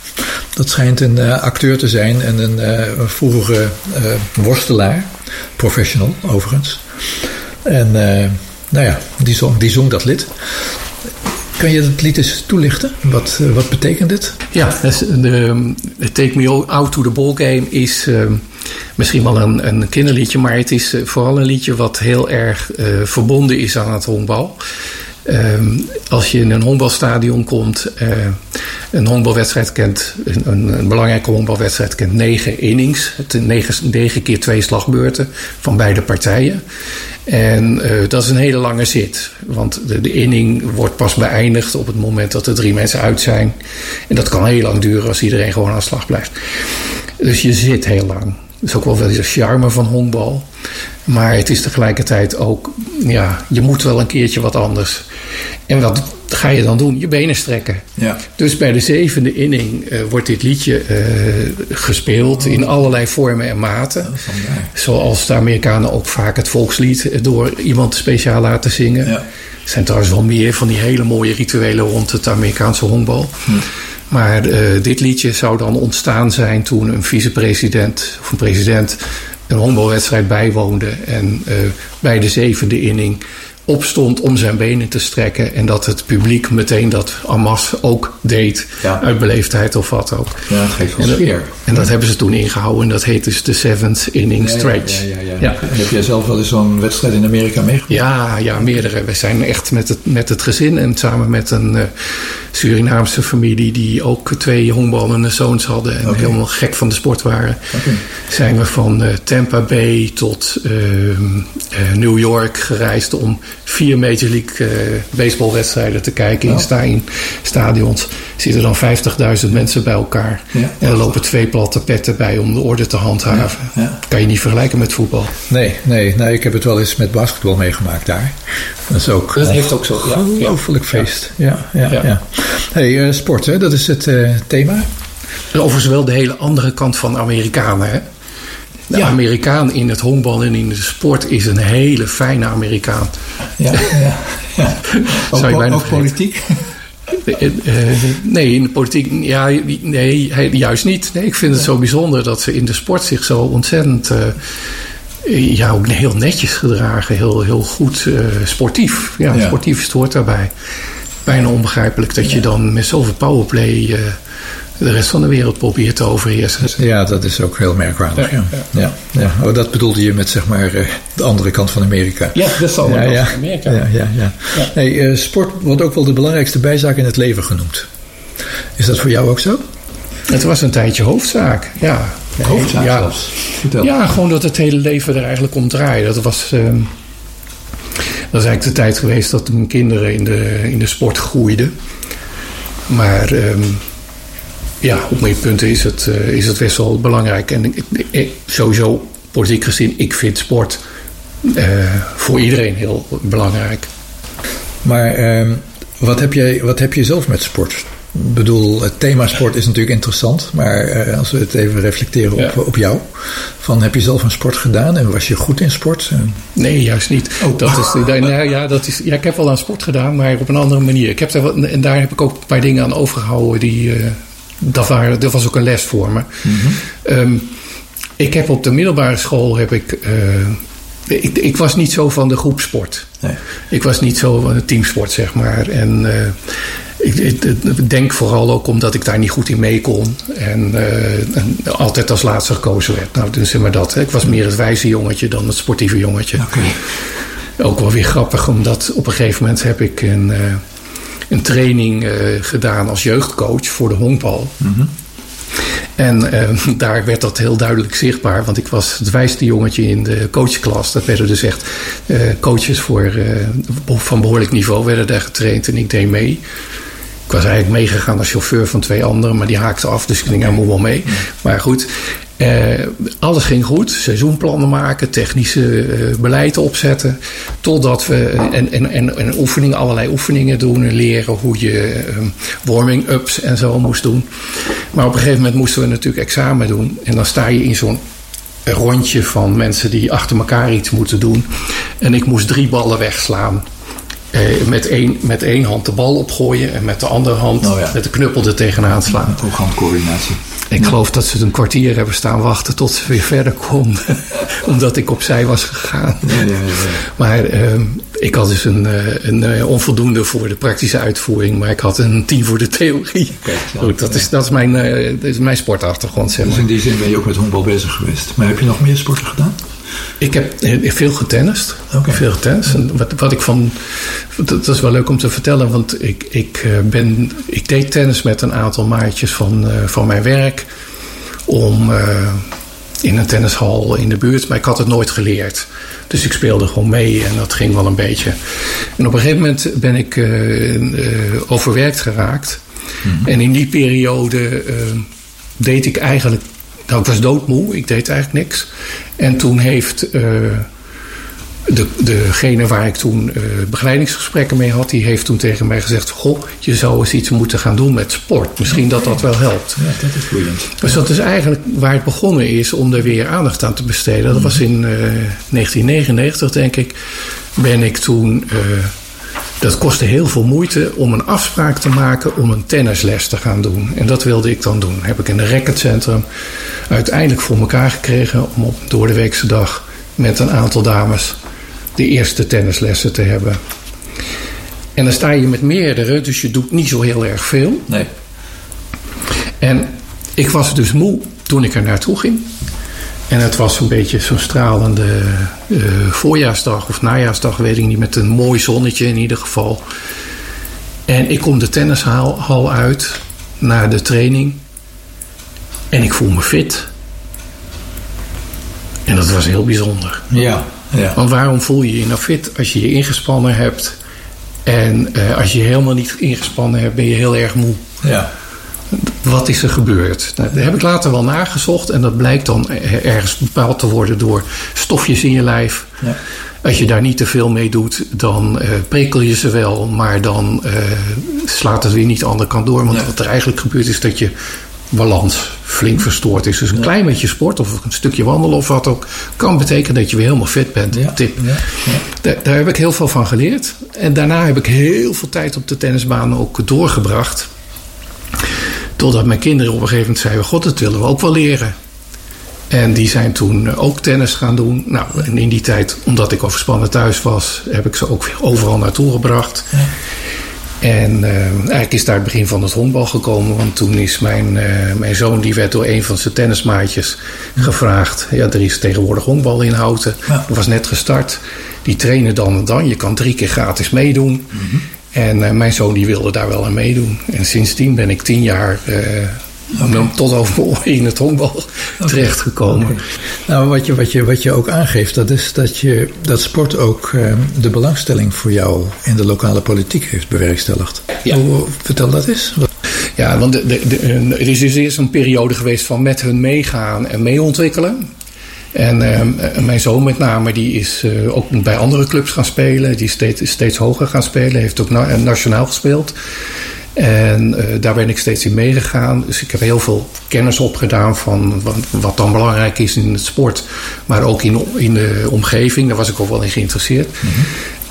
Dat schijnt een acteur te zijn en een, een vroegere worstelaar, professional overigens. En nou ja, die zong, die zong dat lied. Kan je het lied eens toelichten? Wat, wat betekent dit? Ja, de, Take Me Out to the Ball Game is eh, misschien wel een, kinderliedje, maar het is eh, vooral een liedje wat heel erg eh, verbonden is aan het honkbal. Ehm, als je in een honkbalstadion komt, eh, een honkbalwedstrijd kent, een, een, een belangrijke honkbalwedstrijd kent negen innings, het negen, negen keer twee slagbeurten van beide partijen. En dat is een hele lange zit. Want de, de inning wordt pas beëindigd op het moment dat er drie mensen uit zijn. En dat kan heel lang duren als iedereen gewoon aan de slag blijft. Dus je zit heel lang. Dat is ook wel wel de charme van honkbal. Maar het is tegelijkertijd ook, ja, je moet wel een keertje wat anders. En wat ga je dan doen? Je benen strekken. Ja. Dus bij de zevende inning eh, wordt dit liedje eh, gespeeld in allerlei vormen en maten. Zoals de Amerikanen ook vaak het volkslied door iemand speciaal laten zingen. Ja. Er zijn trouwens wel meer van die hele mooie rituelen rond het Amerikaanse honkbal. Maar eh, dit liedje zou dan ontstaan zijn toen een vicepresident of een president een honkbalwedstrijd bijwoonde. En eh, bij de zevende inning opstond om zijn benen te strekken. En dat het publiek meteen dat masse ook deed. Ja. Uit beleefdheid of wat ook. Ja, geeft wel En dat, sfeer. en dat hebben ze toen ingehouden. En dat heet dus de seventh inning stretch. Ja, ja, ja, heb jij zelf wel eens zo'n wedstrijd in Amerika meegemaakt? Ja, ja, meerdere. We zijn echt met het, met het gezin en samen met een eh, Surinaamse familie die ook twee honkballende zoons hadden en helemaal gek van de sport waren. Zijn we van eh, Tampa Bay tot ehm, eh, New York gereisd om vier Major League eh, baseballwedstrijden te kijken in, sta in stadions. Zitten dan 50.000 mensen bij elkaar. Ja. En er lopen twee platte petten bij om de orde te handhaven. Ja, ja. Kan je niet vergelijken met voetbal. Nee, nee, nee, ik heb het wel eens met basketbal meegemaakt daar. Dat is ook, Dat heeft ook zo, ja. ongelooflijk feest. Ja, ja, ja. Ja. Hey, eh, sport, hè? dat is het eh, thema. Overigens wel de hele andere kant van de Amerikanen. Hè? De Ja. Amerikaan in het honkbal en in de sport is een hele fijne Amerikaan. Ja, ja, [LAUGHS] Zou je bijna ook politiek? Eh, eh, nee, in de politiek, ja, nee, juist niet. Nee, ik vind het zo bijzonder dat ze in de sport zich zo ontzettend, eh, ja, ook heel netjes gedragen. Heel, heel goed eh, sportief. Ja, Ja. sportief is het woord daarbij. Bijna onbegrijpelijk dat je dan met zoveel powerplay eh, de rest van de wereld probeert te overheersen. Ja, dat is ook heel merkwaardig. Ja, ja. ja, Oh, dat bedoelde je met zeg maar eh, de andere kant van Amerika. Ja, dat zal ja, wel ja. van Amerika. Ja, ja, ja. Hey, eh, sport wordt ook wel de belangrijkste bijzaak in het leven genoemd. Is dat voor jou ook zo? Het was een tijdje hoofdzaak, ja. Hoofdzaak ja. zelfs. Vertel. Ja, gewoon dat het hele leven er eigenlijk om draaide. Dat was, ehm, dat is eigenlijk de tijd geweest dat mijn kinderen in de, in de sport groeiden. Maar ehm, ja, op mijn punten is het, eh, is het best wel belangrijk. En ik, ik- sowieso, politiek gezien, ik vind sport eh, voor iedereen heel belangrijk. Maar ehm, wat, heb jij, wat heb je zelf met sport? Ik bedoel, het thema sport is natuurlijk interessant, maar eh, als we het even reflecteren op, Ja. op jou. Van, heb je zelf een sport gedaan en was je goed in sport? Nee, juist niet. Oh. Dat is, nou ja, dat is, ja, ik heb wel aan sport gedaan, maar op een andere manier. Ik heb daar, en daar heb ik ook een paar dingen aan overgehouden. Die, dat, waren, dat was ook een les voor me. Ehm, ik heb op de middelbare school heb ik, eh, ik, ik was niet zo van de groepsport. Nee. Ik was niet zo van de teamsport, zeg maar. En eh, ik, ik- ik denk vooral ook omdat ik daar niet goed in mee kon. En, eh, en altijd als laatste gekozen werd. Nou, dus zeg maar dat. Hè. Ik was meer het wijze jongetje dan het sportieve jongetje. Ook wel weer grappig, omdat op een gegeven moment heb ik een, een training eh, gedaan als jeugdcoach voor de honkbal. En eh, [LAUGHS] daar werd dat heel duidelijk zichtbaar, want ik was het wijste jongetje in de coachklas. Dat werden dus echt eh, coaches voor, van behoorlijk niveau werden daar getraind en ik deed mee. Ik was eigenlijk meegegaan als chauffeur van twee anderen, maar die haakte af, dus ik ging helemaal wel mee. Maar goed, eh, alles ging goed. Seizoenplannen maken, technische eh, beleid opzetten. Totdat we en, en, en, en oefeningen, allerlei oefeningen doen en leren hoe je eh, warming-ups en zo moest doen. Maar op een gegeven moment moesten we natuurlijk examen doen. En dan sta je in zo'n rondje van mensen die achter elkaar iets moeten doen. En ik moest drie ballen wegslaan. Eh, met, één, met één hand de bal opgooien en met de andere hand Oh ja. met de knuppel er tegenaan slaan. Ooghandcoördinatie. Ik geloof dat ze een kwartier hebben staan wachten tot ze weer verder konden. [LAUGHS] Omdat ik opzij was gegaan. Ja, ja, ja, ja. Maar ehm, ik had dus een, eh, een eh, onvoldoende voor de praktische uitvoering. Maar ik had een 10 voor de theorie. Goed, dat, is, dat, is mijn, eh, dat is mijn sportachtergrond, zeg Dus maar. in die zin ben je ook met honkbal bezig geweest. Maar heb je nog meer sporten gedaan? Ik heb veel getennist. Oké. Veel getennist. En wat, wat ik van. Dat, is wel leuk om te vertellen, want ik, ik, eh, ben, ik deed tennis met een aantal maatjes van, eh, van mijn werk. Om eh, in een tennishal in de buurt, maar ik had het nooit geleerd. Dus ik speelde gewoon mee en dat ging wel een beetje. En op een gegeven moment ben ik eh, overwerkt geraakt. En in die periode deed ik eigenlijk. Nou, ik was doodmoe, ik deed eigenlijk niks. En toen heeft eh, de, degene waar ik toen eh, begeleidingsgesprekken mee had, die heeft toen tegen mij gezegd: Goh, je zou eens iets moeten gaan doen met sport. Misschien dat dat wel helpt. Ja, dat is boeiend. Dus dat is eigenlijk waar het begonnen is om er weer aandacht aan te besteden. Dat was in eh, 1999, denk ik. Ben ik toen. Dat kostte heel veel moeite om een afspraak te maken om een tennisles te gaan doen. En dat wilde ik dan doen. Heb ik in een racketcentrum uiteindelijk voor elkaar gekregen om op door de weekse dag met een aantal dames de eerste tennislessen te hebben. En dan sta je met meerdere, dus je doet niet zo heel erg veel. Nee. En ik was dus moe toen ik er naartoe ging. En het was een beetje zo'n stralende eh, voorjaarsdag of najaarsdag, weet ik niet, met een mooi zonnetje in ieder geval. En ik kom de tennishal hal uit naar de training. En ik voel me fit. En dat was heel bijzonder. Ja, ja. Want waarom voel je je nou fit als je je ingespannen hebt? En eh, als je je helemaal niet ingespannen hebt, ben je heel erg moe. ja. Wat is er gebeurd? Nou, dat heb ik later wel nagezocht en dat blijkt dan er- ergens bepaald te worden door stofjes in je lijf. Ja. Als je daar niet te veel mee doet, dan eh prikkel je ze wel, maar dan eh, slaat het weer niet de andere kant door. Want Ja. wat er eigenlijk gebeurt is dat je balans flink verstoord is. Dus een klein beetje sport of een stukje wandelen of wat ook, kan betekenen dat je weer helemaal fit bent. Ja, Tip. ja, Daar, daar heb ik heel veel van geleerd. En daarna heb ik heel veel tijd op de tennisbaan ook doorgebracht. Totdat mijn kinderen op een gegeven moment zeiden: God, dat willen we ook wel leren. En die zijn toen eh, ook tennis gaan doen. Nou, en in die tijd, omdat ik overspannen thuis was, heb ik ze ook overal naartoe gebracht. En eh, eigenlijk is daar het begin van het honkbal gekomen. Want toen is mijn, eh, mijn zoon, die werd door een van zijn tennismaatjes gevraagd. Ja, er is tegenwoordig honkbal in Houten. Ja. Dat was net gestart. Die trainen dan en dan. Je kan drie keer gratis meedoen. Mhm. En eh, mijn zoon die wilde daar wel aan meedoen. En sindsdien ben ik tien jaar eh, tot over [LAUGHS] mijn in het honkbal terechtgekomen. Nou, wat je, wat, je, wat je ook aangeeft, dat is dat, je, dat sport ook eh, de belangstelling voor jou in de lokale politiek heeft bewerkstelligd. Ja. Hoe, vertel dat eens. Ja, want de, de, de- er is dus eerst een periode geweest van met hun meegaan en meeontwikkelen. En ehm, mijn zoon met name, die is eh, ook bij andere clubs gaan spelen. Die is steeds, steeds hoger gaan spelen. Heeft ook na- nationaal gespeeld. En eh, daar ben ik steeds in meegegaan. Dus ik heb heel veel kennis opgedaan van wat, dan belangrijk is in het sport. Maar ook in, in de omgeving. Daar was ik ook wel in geïnteresseerd.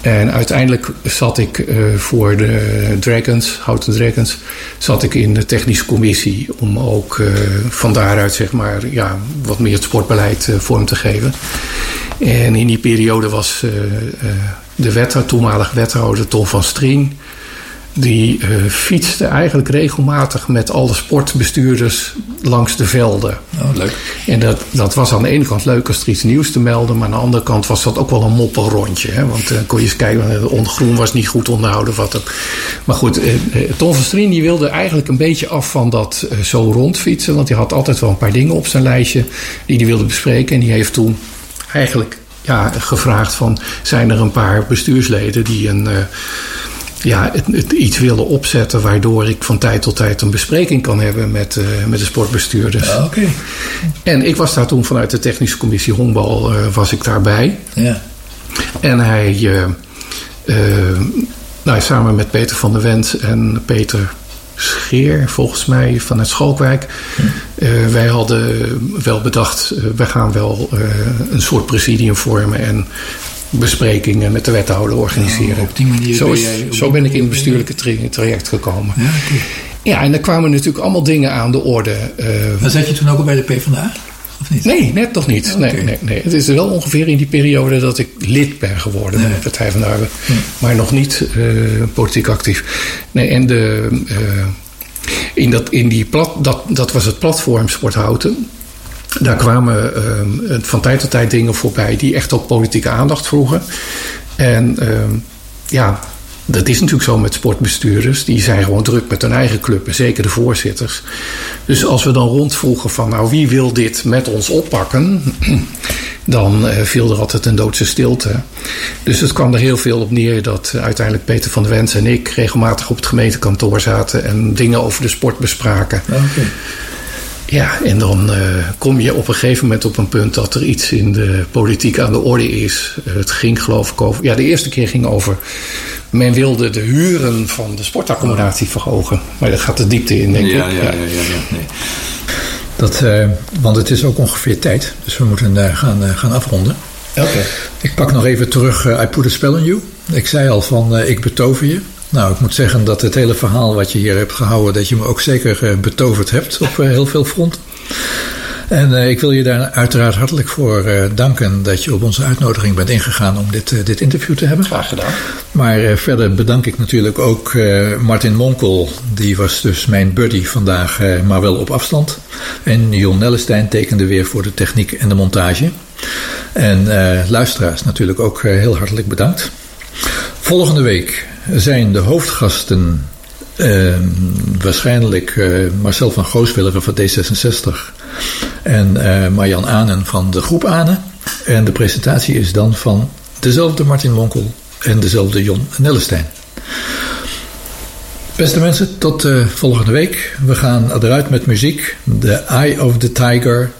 En uiteindelijk zat ik eh, voor de Dragons, Houten Dragons, zat ik in de technische commissie om ook eh, van daaruit zeg maar ja, wat meer het sportbeleid eh, vorm te geven. En in die periode was de wethouder, toenmalig wethouder Tom van Strien... die eh, fietste eigenlijk regelmatig met alle sportbestuurders langs de velden. Oh, leuk. En dat, dat was aan de ene kant leuk als er iets nieuws te melden... maar aan de andere kant was dat ook wel een moppelrondje. Hè? Want dan kon je eens kijken, de ondergroen was niet goed onderhouden. Wat ook. Maar goed, eh, eh, Tom van Strien die wilde eigenlijk een beetje af van dat eh, zo rondfietsen... want hij had altijd wel een paar dingen op zijn lijstje die hij wilde bespreken. En die heeft toen eigenlijk ja, gevraagd van... zijn er een paar bestuursleden die een... ja, het, het iets willen opzetten waardoor ik van tijd tot tijd een bespreking kan hebben met, eh, met de sportbestuurders. Ja, Oké. En ik was daar toen vanuit de technische commissie honkbal eh, was ik daarbij. Ja. En hij, eh, nou, samen met Peter van der Went en Peter Scheer, volgens mij, vanuit Schalkwijk. eh, wij hadden wel bedacht, we gaan wel een soort presidium vormen en besprekingen met de wethouder organiseren. Op die manier zo, ben jij- zo ben ik in het bestuurlijke tra- traject gekomen. Ja. Ja, en er kwamen natuurlijk allemaal dingen aan de orde. eh, Maar zat je toen ook al bij de PvdA? Of niet? Nee, net nog niet. Nee, nee, nee. Het is wel ongeveer in die periode dat ik lid ben geworden van de Partij van de Arbeid. Maar nog niet eh, politiek actief. Nee, en de, eh, in, dat, in die plat, dat, dat was het platform Sporthouten. Daar kwamen ehm, van tijd tot tijd dingen voorbij die echt ook politieke aandacht vroegen. En ehm, ja, dat is natuurlijk zo met sportbestuurders. Die zijn gewoon druk met hun eigen club. En zeker de voorzitters. Dus als we dan rondvroegen van nou wie wil dit met ons oppakken. [CLEARS THROAT] Dan eh, viel er altijd een doodse stilte. Dus het kwam er heel veel op neer dat eh, uiteindelijk Peter van der Wens en ik regelmatig op het gemeentekantoor zaten en dingen over de sport bespraken. Ja, en dan eh, kom je op een gegeven moment op een punt dat er iets in de politiek aan de orde is. Eh, het ging geloof ik over. Ja, de eerste keer ging over. Men wilde de huren van de sportaccommodatie verhogen. Maar dat gaat de diepte in, denk ik. Ja, ja, ja, ja, ja, nee. Dat, eh, want het is ook ongeveer tijd, dus we moeten eh, gaan, gaan afronden. Oké. Ik pak nog even terug I Put a Spell on You. Ik zei al van eh, ik betover je. Nou, ik moet zeggen dat het hele verhaal wat je hier hebt gehouden, dat je me ook zeker eh, betoverd hebt op eh, heel veel fronten. En eh, ik wil je daar uiteraard hartelijk voor danken dat je op onze uitnodiging bent ingegaan om dit, dit interview te hebben. Graag gedaan. Maar verder bedank ik natuurlijk ook Martin Monkel. Die was dus mijn buddy vandaag, maar wel op afstand. En Jon Nellestein tekende weer voor de techniek en de montage. En luisteraars natuurlijk ook heel hartelijk bedankt. Volgende week zijn de hoofdgasten eh, waarschijnlijk eh, Marcel van Gooswilligen van D66 en eh, Marjan Anen van de groep Anen. En de presentatie is dan van dezelfde Martin Monkel en dezelfde Jon Nellestein. Beste mensen, tot eh, volgende week. We gaan eruit met muziek. The Eye of the Tiger